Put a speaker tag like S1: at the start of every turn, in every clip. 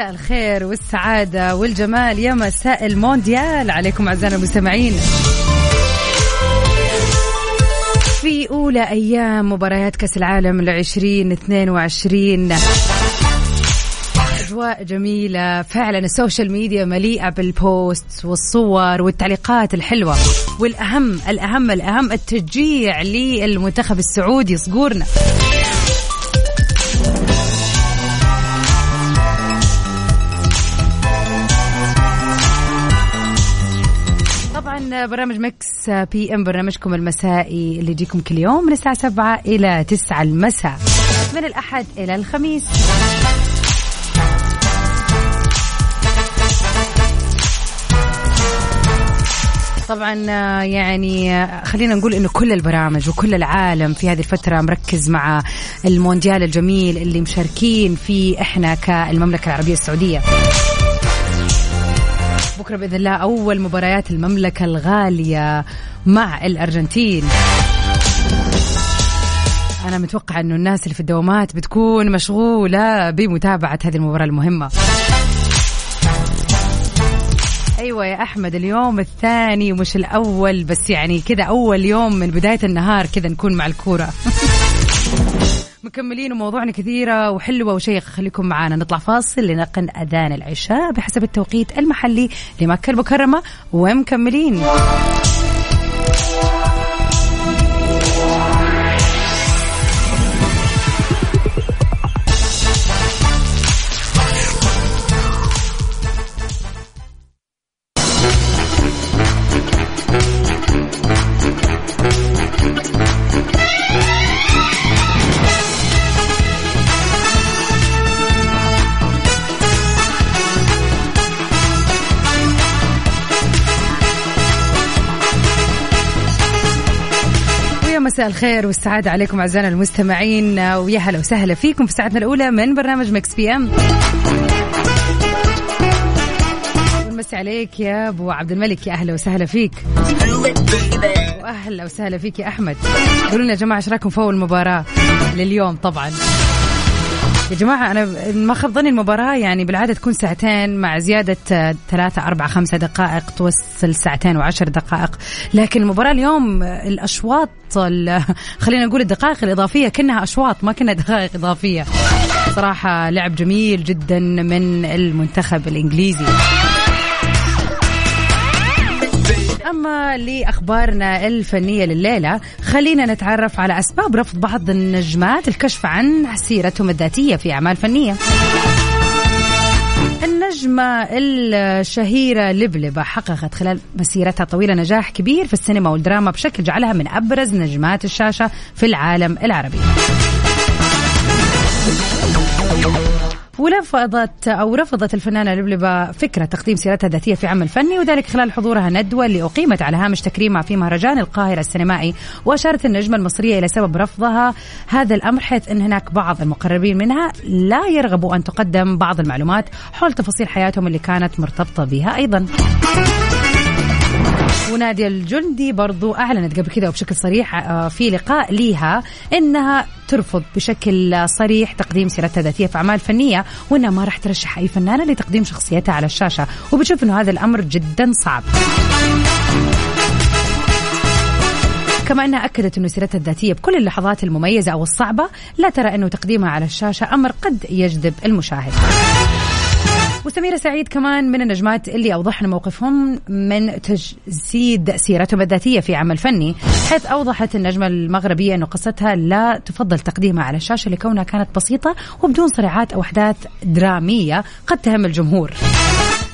S1: مساء الخير والسعادة والجمال يا مساء المونديال. عليكم أعزائنا المستمعين. في أولى أيام مباريات كأس العالم العشرين اثنين وعشرين. أجواء جميلة. فعلا السوشيال ميديا مليئة بال posts والصور والتعليقات الحلوة. والأهم الأهم الأهم التشجيع للمنتخب السعودي. صقورنا. برنامج مكس PM برنامجكم المسائي اللي يجيكم كل يوم من الساعة 7 إلى 9 المساء. من الأحد إلى الخميس. طبعا يعني خلينا نقول إنه كل البرامج وكل العالم في هذه الفترة مركز مع المونديال الجميل اللي مشاركين فيه إحنا كالمملكة العربية السعودية. بكره بإذن الله. أول مباريات المملكة الغالية مع الأرجنتين. أنا متوقع إنه الناس اللي في الدوامات بتكون مشغولة بمتابعة هذه المباراة المهمة. أيوه يا أحمد اليوم الثاني ومش الأول بس يعني كذا أول يوم من بداية النهار كذا نكون مع الكورة. مكملين وموضوعنا كثيرة وحلوة وشيقة خليكم معانا. نطلع فاصل لنقن أذان العشاء بحسب التوقيت المحلي لمكة المكرمة ومكملين. مساء الخير والسعادة عليكم أعزائنا المستمعين ويا هلا وسهلا فيكم في ساعتنا الأولى من برنامج مكس بي أم. ونمسي عليك يا أبو عبد الملك يا أهلا وسهلا فيك. وأهلا وسهلا فيك يا أحمد. قولوا لنا يا جماعة إيش رأيكم في أول مباراة لليوم طبعا؟ يا جماعة أنا ما خاب ظني المباراة يعني بالعادة تكون ساعتين مع زيادة آه، ثلاثة أربعة خمسة دقائق توصل ساعتين وعشر دقائق. لكن المباراة اليوم آه، الأشواط ال- خلينا نقول الدقائق الإضافية كأنها أشواط ما كنا دقائق إضافية. صراحة لعب جميل جدا من المنتخب الإنجليزي. أما لأخبارنا الفنية لليلة خلينا نتعرف على أسباب رفض بعض النجمات الكشف عن سيرتهم الذاتية في أعمال فنية. النجمة الشهيرة لبلبة حققت خلال مسيرتها الطويلة نجاح كبير في السينما والدراما بشكل جعلها من أبرز نجمات الشاشة في العالم العربي. ولفظت أو رفضت الفنانة لبلبه فكرة تقديم سيرتها الذاتية في عمل فني وذلك خلال حضورها ندوة اللي أقيمت على هامش تكريمها في مهرجان القاهرة السينمائي وأشارت النجمة المصرية إلى سبب رفضها هذا الامر حيث إن هناك بعض المقربين منها لا يرغبوا أن تقدم بعض المعلومات حول تفاصيل حياتهم اللي كانت مرتبطة بها أيضا. ونادية الجندي برضو أعلنت قبل كذا وبشكل صريح آه، في لقاء ليها إنها ترفض بشكل صريح تقديم سيرتها الذاتية في أعمال فنية وإنها ما راح ترشح أي فنانة لتقديم شخصيتها على الشاشة وبتشوف إنه هذا الأمر جدا صعب كما إنها أكدت إنه سيرتها الذاتية بكل اللحظات المميزة أو الصعبة لا ترى إنه تقديمها على الشاشة أمر قد يجذب المشاهد. وسميرة سعيد كمان من النجمات اللي أوضحنا موقفهم من تجسيد سيرتهم الذاتية في عمل فني حيث أوضحت النجمة المغربية أنه قصتها لا تفضل تقديمها على الشاشة لكونها كانت بسيطة وبدون صراعات أو أحداث درامية قد تهم الجمهور.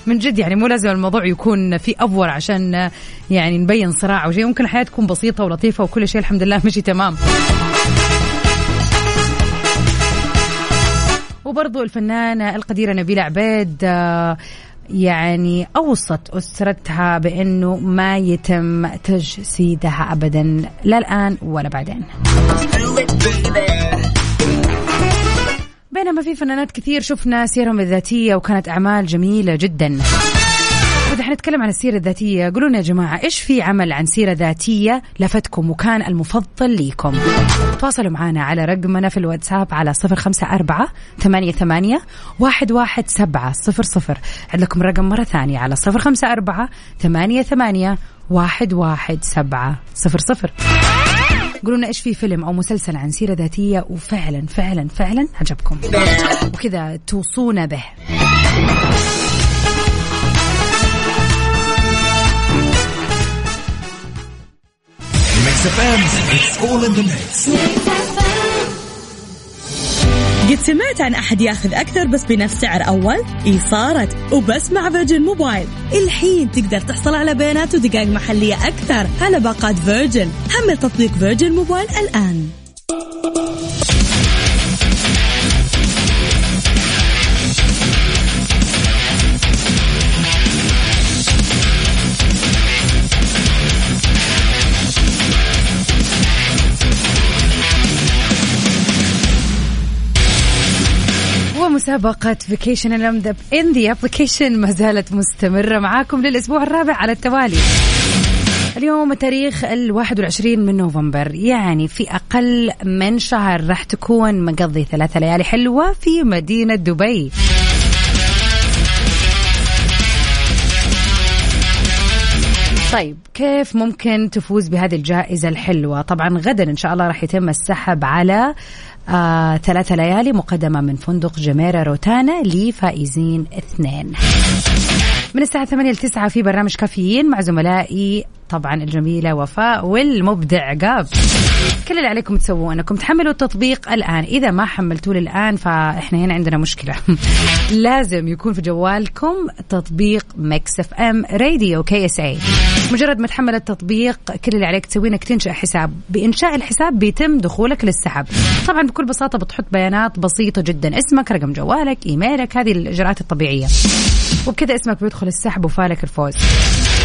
S1: من جد يعني مو لازم الموضوع يكون في أفور عشان يعني نبين صراع أو شيء ممكن الحياة تكون بسيطة ولطيفة وكل شيء الحمد لله مشي تمام. وبرضو الفنانة القديرة نبيلة عبيد آه، يعني أوصت أسرتها بأنه ما يتم تجسيدها أبدا لا الآن ولا بعدين. بينما في فنانات كثير شفنا سيرهم الذاتية وكانت أعمال جميلة جدا. إذا حنتكلم عن السيرة الذاتية قولوا يا جماعة إيش في عمل عن سيرة ذاتية لفتكم وكان المفضل ليكم؟ تواصلوا معنا على رقمنا في الواتساب على صفر خمسة أربعة ثمانية, ثمانية واحد, واحد سبعة صفر صفر. عندكم رقم مرة ثانية على صفر خمسة أربعة ثمانية, ثمانية واحد, واحد سبعة صفر صفر. قولوا إيش في فيلم أو مسلسل عن سيرة ذاتية وفعلا فعلا فعلا عجبكم؟ وكذا توصونا به.
S2: قد سمعت عن أحد ياخذ أكثر بس بنفس سعر أول؟ إي صارت وبس مع فيرجن موبايل. الحين تقدر تحصل على بيانات ودقائق محلية أكثر على باقات فيرجن. حمل تطبيق فيرجن موبايل الآن.
S1: ومسابقة vacation in the application ما زالت مستمرة معاكم للأسبوع الرابع على التوالي. اليوم التاريخ ال 21 من نوفمبر. يعني في أقل من شهر راح تكون مقضي ثلاثة ليالي حلوة في مدينة دبي. طيب كيف ممكن تفوز بهذه الجائزة الحلوة؟ طبعا غدا إن شاء الله راح يتم السحب على آه ثلاثة ليالي مقدمة من فندق جميرة روتانا لفائزين اثنين. من الساعة 8 ل 9 في برنامج كافيين مع زملائي طبعا الجميلة وفاء والمبدع قاب. كل اللي عليكم تسووه أنكم تحملوا التطبيق الآن. إذا ما حملتوه الان فإحنا هنا عندنا مشكلة. لازم يكون في جوالكم تطبيق ميكس FM radio KSA مجرد ما تحمل التطبيق كل اللي عليك تسويه إنك تنشأ حساب. بإنشاء الحساب بيتم دخولك للسحب. طبعا بكل بساطة بتحط بيانات بسيطة جدا. اسمك رقم جوالك إيميلك هذه الإجراءات الطبيعية. وبكذا اسمك بيدخل السحب وفالك الفوز.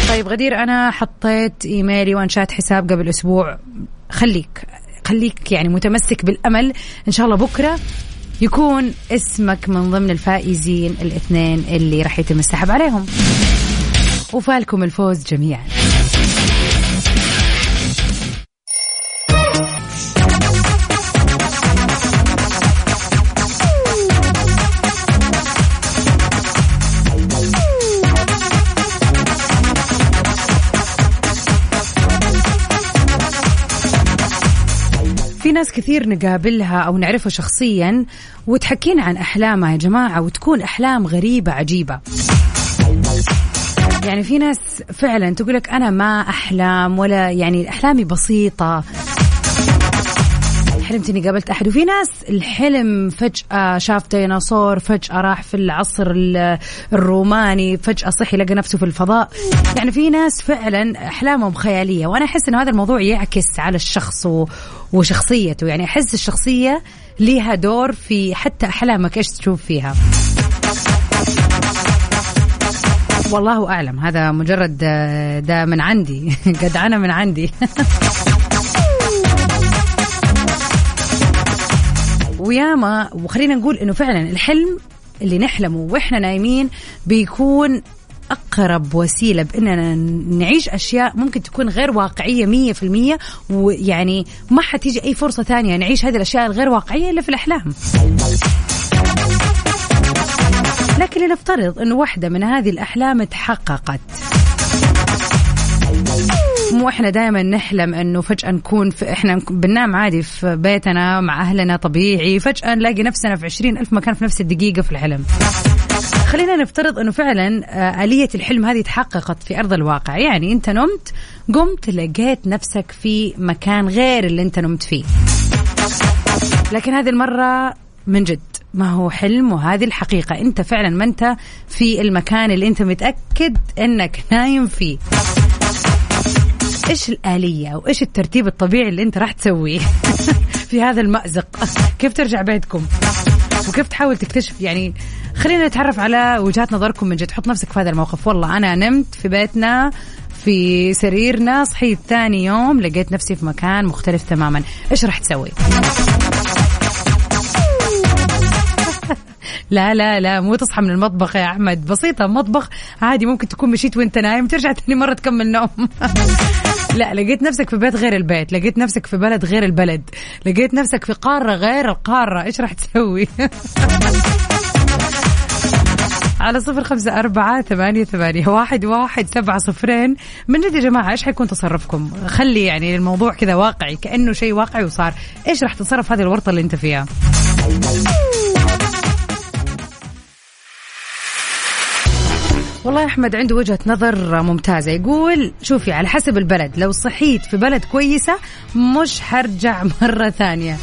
S1: طيب غدير أنا حطيت إيميلي وانشات حساب قبل أسبوع. خليك خليك يعني متمسك بالأمل. إن شاء الله بكرة يكون اسمك من ضمن الفائزين الاثنين اللي راح يتم السحب عليهم. وفالكم الفوز جميعا. ناس كثير نقابلها أو نعرفها شخصيا وتحكينا عن أحلامها يا جماعة وتكون أحلام غريبة عجيبة. يعني في ناس فعلا تقول لك أنا ما أحلام ولا يعني أحلامي بسيطة. حلمت اني قابلت أحد. وفي ناس الحلم فجأة شاف ديناصور فجأة راح في العصر ال- الروماني فجأة صحي لقى نفسه في الفضاء. يعني في ناس فعلا أحلامهم خيالية وأنا أحس ان هذا الموضوع يعكس على الشخص وشخصيته. يعني أحس الشخصية ليها دور في حتى أحلامك إيش تشوف فيها؟ والله أعلم. هذا مجرد آه، ده من عندي. جدعنه من عندي. وياما وخلينا نقول إنه فعلا الحلم اللي نحلمه وإحنا نايمين بيكون أقرب وسيلة بإننا نعيش أشياء ممكن تكون غير واقعية مية في المية ويعني ما حتيجي أي فرصة ثانية نعيش هذه الأشياء الغير واقعية إلا في الأحلام. لكن لنفترض إنه واحدة من هذه الأحلام تحققت. مو إحنا دائما نحلم إنه فجأة نكون في إحنا بننام عادي في بيتنا مع أهلنا طبيعي فجأة نلاقي نفسنا في عشرين ألف مكان في نفس الدقيقة في الحلم خلينا نفترض إنه فعلا آه، آلية الحلم هذه تحققت في أرض الواقع. يعني أنت نمت قمت لقيت نفسك في مكان غير اللي أنت نمت فيه. لكن هذه المرة من جد ما هو حلم وهذه الحقيقة. أنت فعلا ما أنت في المكان اللي أنت متأكد إنك نايم فيه. إيش الآلية وايش الترتيب الطبيعي اللي أنت راح تسويه في هذا المأزق؟ كيف ترجع بيتكم؟ وكيف تحاول تكتشف؟ يعني خلينا نتعرف على وجهات نظركم من جد. حط نفسك في هذا الموقف. والله أنا نمت في بيتنا في سريرنا صحيت ثاني يوم لقيت نفسي في مكان مختلف تماما. إيش راح تسوي؟ لا لا لا مو تصحى من المطبخ يا أحمد. بسيطة مطبخ عادي ممكن تكون مشيت وأنت نايم ترجع ثاني مرة تكمل نوم. لا لقيت نفسك في بيت غير البيت لقيت نفسك في بلد غير البلد لقيت نفسك في قارة غير القارة. إيش راح تسوي؟ على صفر خمسة أربعة ثمانية ثمانية واحد واحد سبعة صفرين. من جد يا جماعة إيش حيكون تصرفكم؟ خلي يعني الموضوع كذا واقعي كأنه شيء واقعي وصار. إيش راح تتصرف هذه الورطة اللي أنت فيها؟ والله أحمد عنده وجهة نظر ممتازة. يقول شوفي على حسب البلد لو صحيت في بلد كويسة مش حرجع مرة ثانية.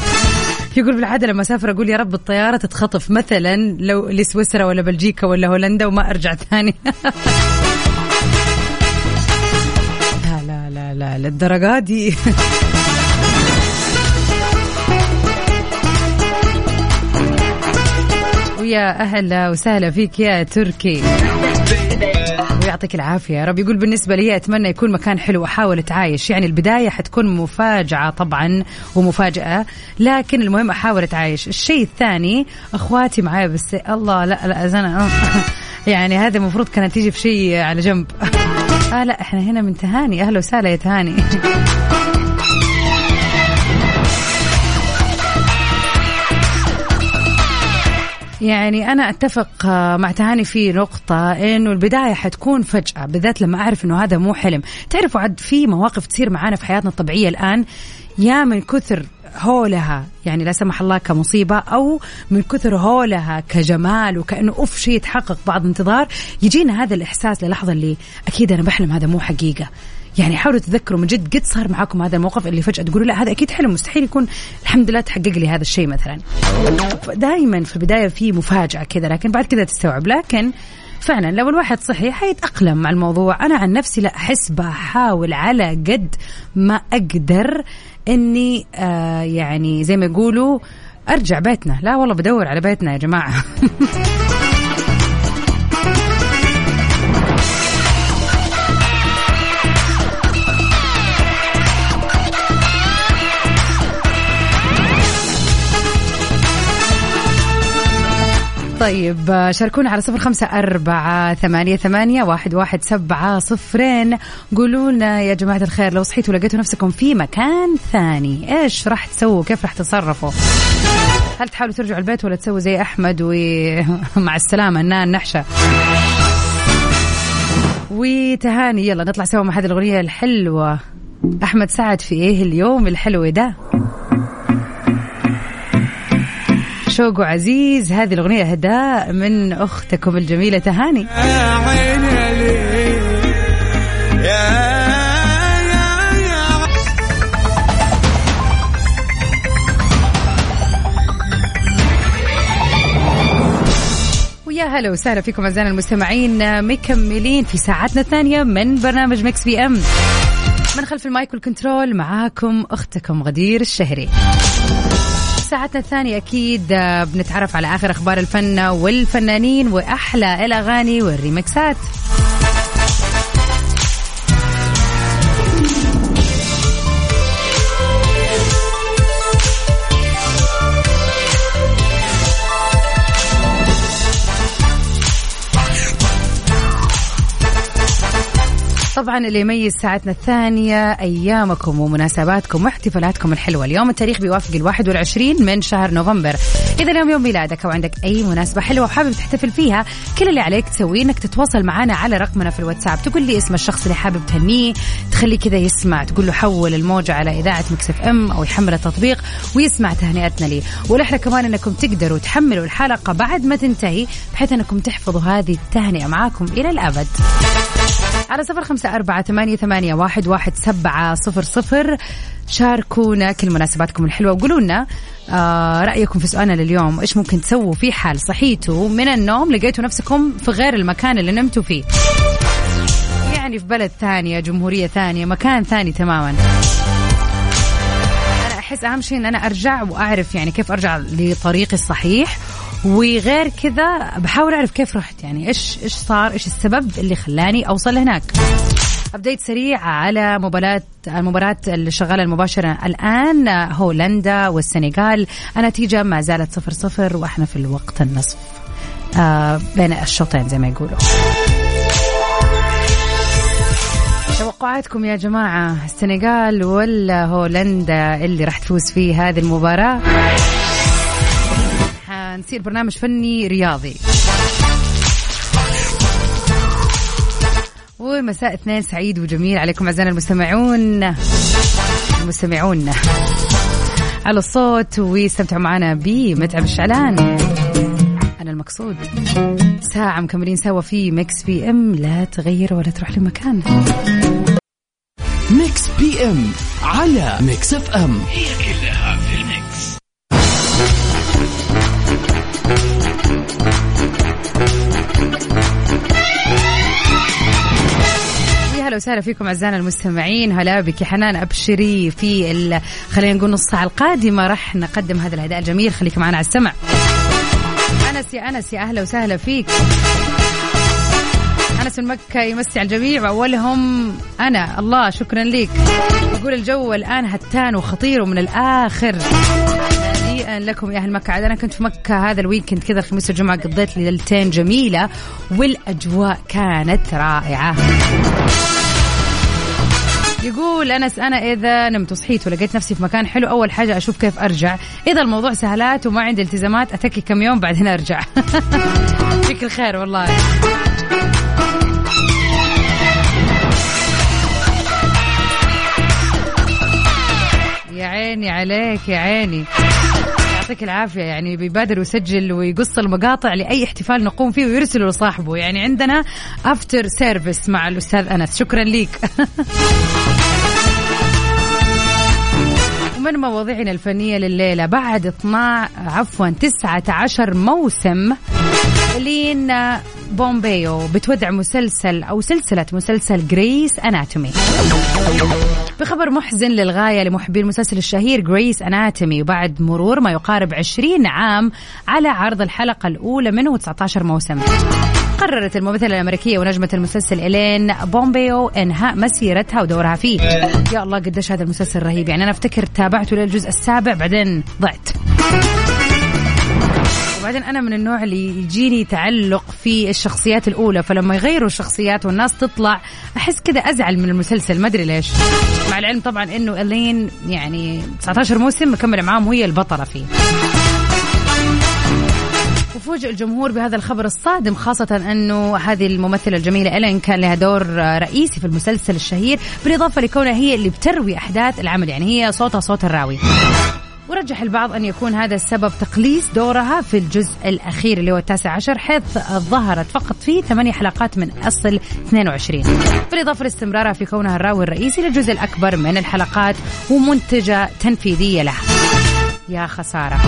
S1: يقول بالعادة لما أسافر أقول يا رب الطيارة تتخطف. مثلا لو لسويسرا ولا بلجيكا ولا هولندا وما أرجع ثاني لا لا لا لا للدرجة دي. ويا أهلا وسهلا فيك يا تركي. ويعطيك العافية يا رب. يقول بالنسبة لي أتمنى يكون مكان حلو أحاول أتعايش. يعني البداية حتكون مفاجعة طبعا ومفاجأة لكن المهم أحاول أتعايش. الشيء الثاني أخواتي معايا بس الله لا لا أزانا يعني هذا المفروض كانت تيجي في شيء على جنب. آه لا إحنا هنا من تهاني أهلا وسهلا يا تهاني. يعني أنا أتفق مع تهاني في نقطة إنه البداية حتكون فجأة بالذات لما أعرف إنه هذا مو حلم. تعرفوا عد في مواقف تصير معانا في حياتنا الطبيعية الآن يا من كثر هولها يعني لا سمح الله كمصيبة أو من كثر هولها كجمال وكأنه أوف شيء يتحقق بعد انتظار يجينا هذا الإحساس للحظة اللي أكيد أنا بحلم هذا مو حقيقة. يعني حاولوا تذكروا من جد قد صار معاكم هذا الموقف اللي فجأة تقولوا لا هذا أكيد حلم مستحيل يكون الحمد لله تحقق لي هذا الشيء مثلا. دائما في البداية في مفاجأة كذا لكن بعد كذا تستوعب. لكن فعلا لو الواحد صحي حيتأقلم مع الموضوع أنا عن نفسي لا أحس بحاول على قد ما أقدر إني آه يعني زي ما يقولوا أرجع بيتنا. لا والله بدور على بيتنا يا جماعة. طيب شاركونا على صفر خمسة أربعة ثمانية, ثمانية واحد, واحد سبعة صفرين. قولوا لنا يا جماعة الخير لو صحيتوا لقيتوا نفسكم في مكان ثاني إيش راح تسووا؟ كيف راح تتصرفوا هل تحاولوا ترجعوا البيت ولا تسووا زي أحمد ومع السلامة النان نحشة وتهاني يلا نطلع سوا مع هذه الأغنية الحلوة. أحمد سعد في إيه اليوم الحلو ده؟ شوق عزيز هذه الأغنية هداء من أختكم الجميلة تهاني يا عيني يا ويا هلا وسهلا فيكم أعزائنا المستمعين. مكملين في ساعتنا الثانية من برنامج مكس PM. من خلف المايك وال control معاكم أختكم غدير الشهري. ساعتنا الثانية أكيد آه، بنتعرف على آخر أخبار الفن والفنانين وأحلى الأغاني والريمكسات. طبعا اللي يميز ساعتنا الثانية أيامكم ومناسباتكم واحتفالاتكم الحلوة. اليوم التاريخ بيوافق الواحد والعشرين من شهر نوفمبر. إذا اليوم يوم ميلادك أو عندك أي مناسبة حلوة وحابب تحتفل فيها كل اللي عليك تسويه إنك تتواصل معنا على رقمنا في الواتساب. تقول لي اسم الشخص اللي حابب تهنيه تخليه كذا يسمع. تقول له حول الموجة على إذاعة مكسف أم أو يحمل التطبيق ويسمع تهنئتنا لي. والأحلى كمان إنكم تقدروا تحملوا الحلقة بعد ما تنتهي بحيث إنكم تحفظوا هذه التهنئة. معاكم إلى الأبد. على صفر خمسة أربعة ثمانية, ثمانية واحد, واحد سبعة صفر صفر. شاركونا كل مناسباتكم الحلوة وقولوا لنا آه رأيكم في سؤالنا لليوم إيش ممكن تسووا في حال صحيتوا من النوم لقيتوا نفسكم في غير المكان اللي نمتوا فيه؟ يعني في بلد ثانية جمهورية ثانية مكان ثاني تماما. أنا أحس أهم شيء أن أنا أرجع وأعرف يعني كيف أرجع لطريقي الصحيح وغير كذا بحاول أعرف كيف رحت يعني إيش إيش صار إيش السبب اللي خلاني أوصل هناك أبديت سريع على مباراة المباراة اللي شغالة المباشرة. الآن هولندا والسنغال النتيجة ما زالت صفر صفر وإحنا في الوقت النصف. آه بين الشوطين زي ما يقولوا. توقعاتكم يا جماعة السنغال ولا هولندا اللي راح تفوز في هذه المباراة. حنصير برنامج فني رياضي. ومساء اثنين سعيد وجميل عليكم أعزائنا المستمعون. المستمعون. على الصوت واستمتعوا معنا بمتعب الشعلان. أنا المقصود. ساعة مكملين سوا في ميكس PM. لا تغير ولا تروح لمكان.
S3: ميكس PM على ميكس FM. هي
S1: وسهلا فيكم أعزائنا المستمعين. هلا بك حنان ابشري في. خلينا نقول نص ساعة القادمة راح نقدم هذا الهداء الجميل. خليك معنا على السمع. أنس يا أنس يا أهلا وسهلا فيك. أنس من مكة يمسي على الجميع وأولهم أنا. الله شكرا لك. يقول الجو الآن هتان وخطير ومن الآخر. هنيئا لكم يا أهل مكة. عاد أنا كنت في مكة هذا الويكند كذا الخميس والجمعة قضيت ليلتين جميلة والأجواء كانت رائعة. يقول أنس أنا إذا نمت وصحيت ولقيت نفسي في مكان حلو أول حاجة أشوف كيف أرجع. إذا الموضوع سهلات وما عندي التزامات أتكي كم يوم بعدين أرجع. فيك الخير والله. يا عيني عليك يا عيني. يعطيك العافية يعني بيبادر ويسجل ويقص المقاطع لأي احتفال نقوم فيه ويرسله لصاحبه. يعني عندنا after service مع الأستاذ أنس. شكرا ليك ومن مواضيعنا الفنية لليلة بعد 12 عفوا 19 موسم إلين بومبيو بتودع مسلسل أو سلسلة مسلسل Grey's Anatomy بخبر محزن للغاية لمحبي المسلسل الشهير جريس أناتومي وبعد مرور ما يقارب 20 عام على عرض الحلقة الأولى منه 19 موسم. قررت الممثلة الأمريكية ونجمة المسلسل إلين بومبيو إنهاء مسيرتها ودورها فيه. يا الله قديش هذا المسلسل رهيب يعني أنا أفتكر تابعته للجزء السابع بعدين ضعت. وبعدين أنا من النوع اللي يجيني تعلق في الشخصيات الأولى فلما يغيروا الشخصيات والناس تطلع أحس كذا أزعل من المسلسل ما أدري ليش. مع العلم طبعا إنه إلين يعني 19 موسم مكملة معاهم وهي البطلة فيه. وفوجئ الجمهور بهذا الخبر الصادم خاصة أنه هذه الممثلة الجميلة إلين كان لها دور رئيسي في المسلسل الشهير بالإضافة لكونها هي اللي بتروي أحداث العمل يعني هي صوتها صوت الراوي. ورجح البعض أن يكون هذا السبب تقليص دورها في الجزء الأخير اللي هو التاسع عشر حيث ظهرت فقط في ثمانية حلقات من أصل 22 بالإضافة لاستمرارها في كونها الراوي الرئيسي للجزء الأكبر من الحلقات ومنتجة تنفيذية لها. يا خسارة.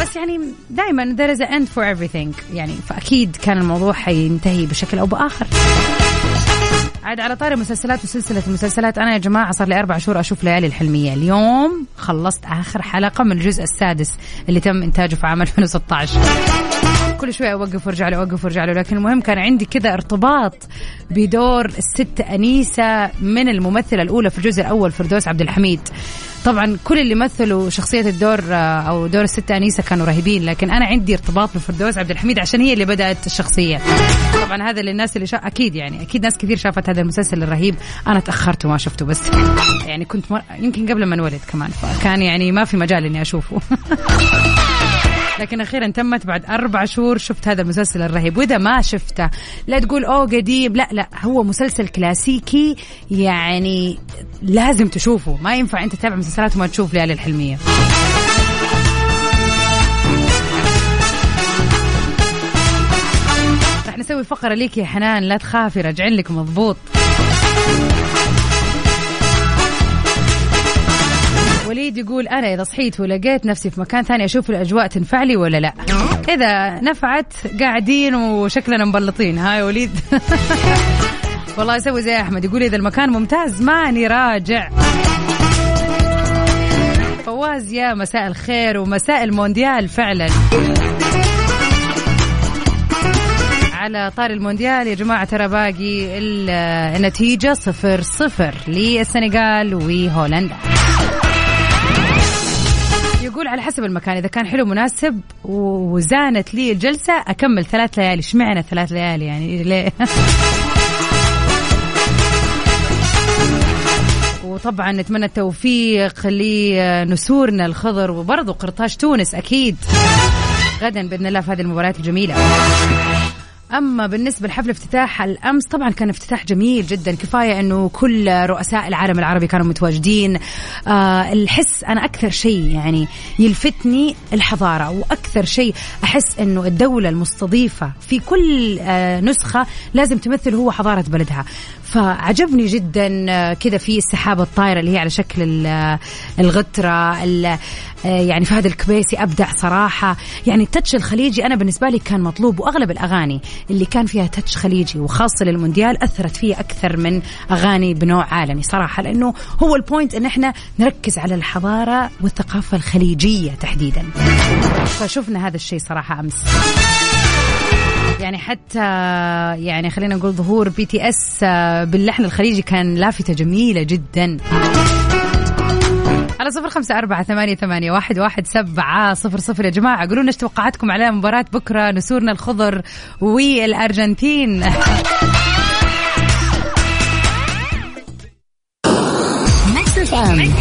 S1: بس يعني دائما there is an end for everything. يعني فأكيد كان الموضوع حينتهي بشكل أو بآخر. عاد على طاري مسلسلات وسلسلة المسلسلات أنا يا جماعة صار لي أربع شهور أشوف ليالي الحلمية. اليوم خلصت آخر حلقة من الجزء السادس اللي تم إنتاجه في عام 2016 كل شوي أوقف وأرجع له أوقف وأرجع له لكن المهم كان عندي كذا ارتباط بدور الست أنيسة من الممثلة الأولى في الجزء الأول فردوس عبد الحميد. طبعا كل اللي مثلوا شخصية الدور آه، أو دور الست أنيسة كانوا رهيبين لكن أنا عندي ارتباط بفردوس عبد الحميد عشان هي اللي بدأت الشخصية. طبعا هذا للناس اللي شا... أكيد يعني أكيد ناس كثير شافت هذا المسلسل الرهيب. أنا تأخرت وما شفته بس. يعني كنت مر... يمكن قبل ما انولد كمان. فكان يعني ما في مجال إني أشوفه. لكن أخيرا تمت بعد أربع شهور شفت هذا المسلسل الرهيب. وإذا ما شفته لا تقول أوه قديم لا لا هو مسلسل كلاسيكي. يعني لازم تشوفه. ما ينفع أنت تتابع مسلسلات وما تشوف ليالي الحلمية. رح نسوي فقرة ليك يا حنان لا تخافي راجعين لك مضبوط. وليد يقول أنا إذا صحيت ولقيت نفسي في مكان ثاني أشوف الأجواء تنفع لي ولا لا؟ إذا نفعت قاعدين وشكلنا مبلطين. هاي وليد. والله يسوي زي أحمد يقول إذا المكان ممتاز ماني راجع. فواز يا مساء الخير ومساء المونديال فعلا. على طار المونديال يا جماعة ترى باقي النتيجة صفر صفر للسنغال وهولندا. يقول على حسب المكان إذا كان حلو مناسب وزانت لي الجلسة أكمل ثلاث ليالي. اشمعنى ثلاث ليالي يعني؟ ليه؟ وطبعا نتمنى التوفيق لنسورنا الخضر وبرضه قرطاج تونس أكيد. غدا بإذن الله في هذه المباريات الجميلة. أما بالنسبة لحفل افتتاح الأمس طبعا كان افتتاح جميل جدا. كفاية إنه كل رؤساء العالم العربي كانوا متواجدين. آه الحس أنا أكثر شيء يعني يلفتني الحضارة وأكثر شيء أحس إنه الدولة المستضيفة في كل آه نسخة لازم تمثل هو حضارة بلدها. فعجبني جدا آه، كذا في السحابة الطايرة اللي هي على شكل آه، الغترة آه، يعني فهد الكبيسي أبدع صراحة. يعني ال touch الخليجي أنا بالنسبة لي كان مطلوب وأغلب الأغاني اللي كان فيها touch خليجي وخاصة للمونديال أثرت فيه أكثر من أغاني بنوع عالمي صراحة لأنه هو ال point أن إحنا نركز على الحضارة والثقافة الخليجية تحديدا. فشفنا هذا الشيء صراحة أمس. يعني حتى يعني خلينا نقول ظهور BTS باللحن الخليجي كان لافتة جميلة جدا. على صفر خمسة أربعة ثمانية, ثمانية واحد, واحد سبعة صفر صفر. يا جماعة قولوا إيش توقعاتكم على مباراة بكرة نسورنا الخضر والأرجنتين.
S4: ميكس FM ميكس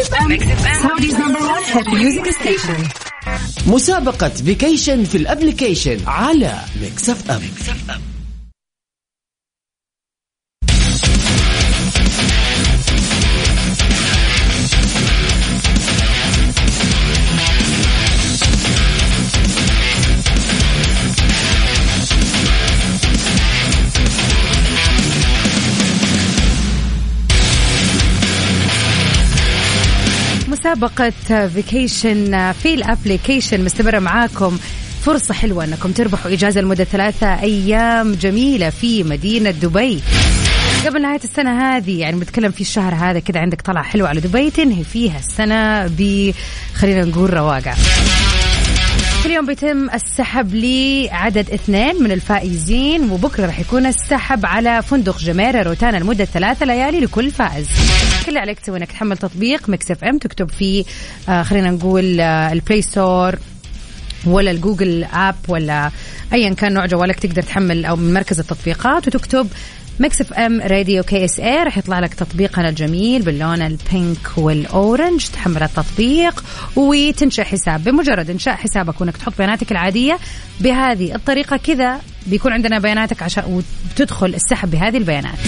S4: FM Saudi's number 1 hit music station
S3: مسابقة vacation في ال application على ميكس FM, ميكس FM.
S1: مسابقة vacation في ال application مستمرة معاكم. فرصة حلوة أنكم تربحوا إجازة لمدة ثلاثة أيام جميلة في مدينة دبي. قبل نهاية السنة هذه يعني بنتكلم في الشهر هذا كذا عندك طلعة حلوة على دبي تنهي فيها السنة ب خلينا نقول رواقة. كل يوم بيتم السحب لعدد اثنين من الفائزين وبكرة راح يكون السحب على فندق جميرة روتانا لمدة ثلاثة ليالي لكل فائز. كل اللي عليك تسوي إنك تحمل تطبيق مكس FM تكتب فيه آه خلينا نقول آه ال Play Store ولا ال Google app ولا ايا كان نوع جوالك تقدر تحمل أو من مركز التطبيقات وتكتب ميكس FM radio KSA راح يطلع لك تطبيقنا الجميل باللون ال pink وال orange تحمل التطبيق وتنشأ حساب. بمجرد انشاء حسابك وإنك تحط بياناتك العادية بهذه الطريقة كذا. بيكون عندنا بياناتك عشان وتدخل السحب بهذه البيانات.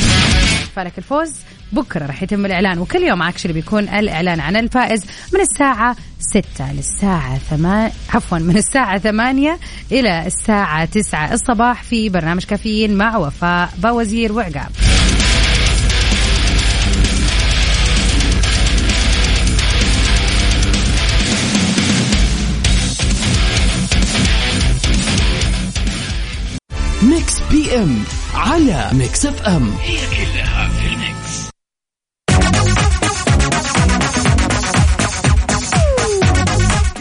S1: فلك الفوز بكرة راح يتم الإعلان وكل يوم اكشلي بيكون الإعلان عن الفائز من الساعة 6 للساعة 8 عفوا من الساعة 8 إلى الساعة 9 الصباح في برنامج كافيين مع وفاء باوزير وعقاب.
S3: Mix PM على Mix FM هي كلها في ال mix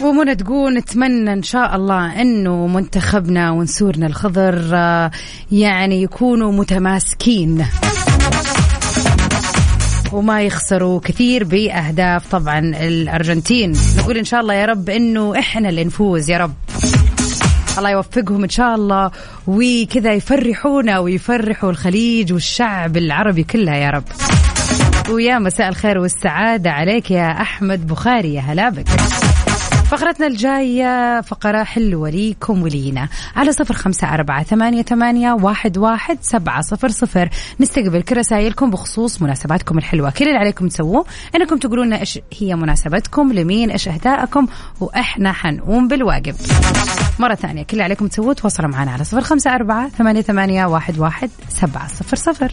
S1: ومنى تقول نتمنى إن شاء الله إنه منتخبنا ونسورنا الخضر آه، يعني يكونوا متماسكين. وما يخسروا كثير بأهداف طبعا الأرجنتين. نقول إن شاء الله يا رب إنه إحنا اللي نفوز يا رب. الله يوفقهم إن شاء الله. وكذا يفرحونا ويفرحوا الخليج والشعب العربي كله يا رب. ويا مساء الخير والسعادة عليك يا أحمد بخاري. يا هلا بك. فقرتنا الجاية فقرة حلوة ليكم ولينا. على صفر خمسة أربعة ثمانية, ثمانية واحد, واحد سبعة صفر صفر. نستقبل كل رسائلكم بخصوص مناسباتكم الحلوة. كل اللي عليكم تسووه أنكم تقولون لنا إيش هي مناسبتكم لمين إيش أهداءكم وإحنا حنقوم بالواجب. مرة ثانية كل اللي عليكم تسووه تواصلوا معنا على صفر خمسة أربعة ثمانية, ثمانية واحد, واحد سبعة صفر صفر.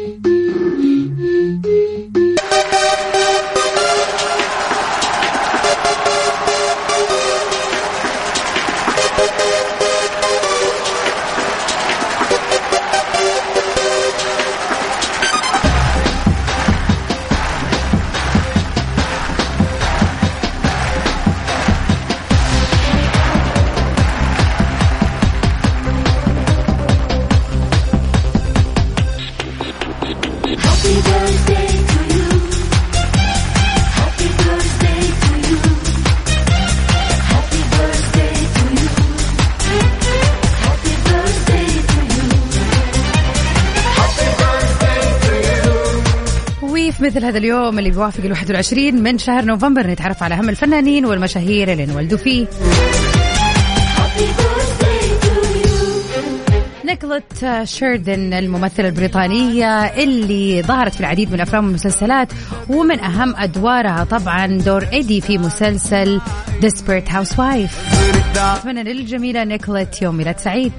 S1: مثل هذا اليوم اللي بيوافق ال 21 من شهر نوفمبر نتعرف على أهم الفنانين والمشاهير اللي انولدوا فيه. نيكولت شيردن الممثلة البريطانية اللي ظهرت في العديد من الأفلام والمسلسلات ومن أهم أدوارها طبعا دور إيدي في مسلسل Desperate Housewife أتمنى للجميلة نيكولت يوم ميلاد سعيد.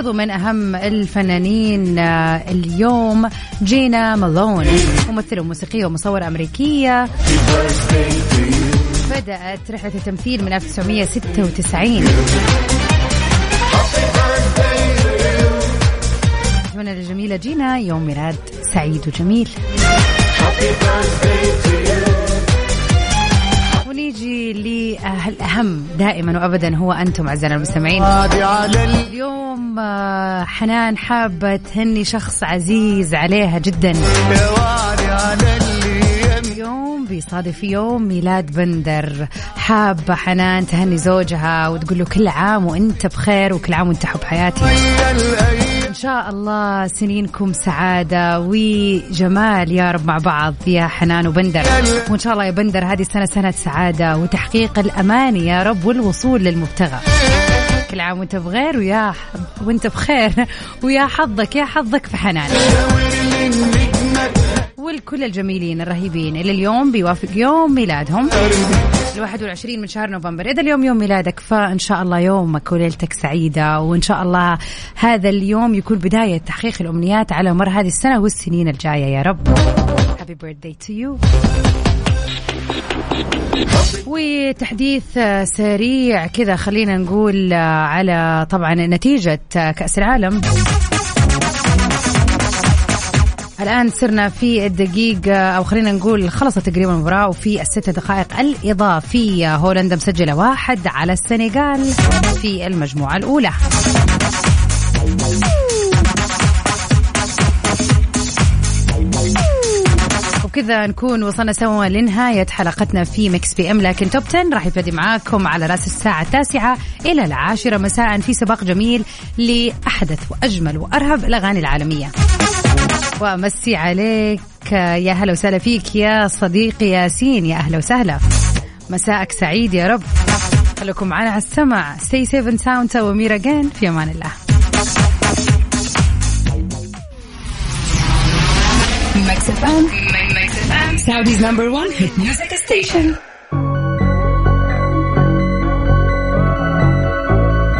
S1: وبرضو من أهم الفنانين آه، اليوم جينا مالون ممثلة وموسيقية ومصورة أمريكية. بدأت رحلة التمثيل من 1996 أتمنى للجميلة جينا يوم ميلاد سعيد وجميل. ونيجي للأهم دائما وأبدا هو أنتم أعزائنا المستمعين؟ اليوم آه، حنان حابة تهني شخص عزيز عليها جدا. اليوم بيصادف يوم ميلاد بندر. حابة حنان تهني زوجها وتقول له كل عام وأنت بخير وكل عام وأنت حب حياتي. إن شاء الله سنينكم سعادة. وجمال يا رب مع بعض يا حنان وبندر. وإن شاء الله يا بندر هذه السنة سنة سعادة وتحقيق الأماني يا رب والوصول للمبتغى. كل عام وأنت بغير ويا وأنت بخير ويا حظك يا حظك في حنان. والكل الجميلين الرهيبين اللي اليوم بيوافق يوم ميلادهم. ال 21 من شهر نوفمبر. إذا اليوم يوم ميلادك فإن شاء الله يومك وليلتك سعيدة وإن شاء الله هذا اليوم يكون بداية تحقيق الأمنيات على مر هذه السنة والسنين الجاية. يا رب. Happy birthday to you. وتحديث سريع كذا خلينا نقول على طبعا نتيجة كأس العالم. الآن صرنا في الدقيقة أو خلينا نقول خلصت تقريبا المباراة وفي الست دقائق الإضافية. هولندا مسجلة واحد على السنغال في المجموعة الأولى. وبكذا نكون وصلنا سوا لنهاية حلقتنا في Mix PM لكن Top 10 راح يبتدي معاكم على رأس الساعة التاسعة إلى العاشرة. مساء في سباق جميل لأحدث وأجمل وأرهب الأغاني العالمية. وأمسي عليك. يا هلا وسهلا فيك يا صديقي ياسين. يا أهلا وسهلا. مساءك سعيد يا رب. خليكم معنا على السمع stay safe and sound. وميرا جين في أمان الله.
S5: Mix FM, Mix FM, Saudi's number one hit music station.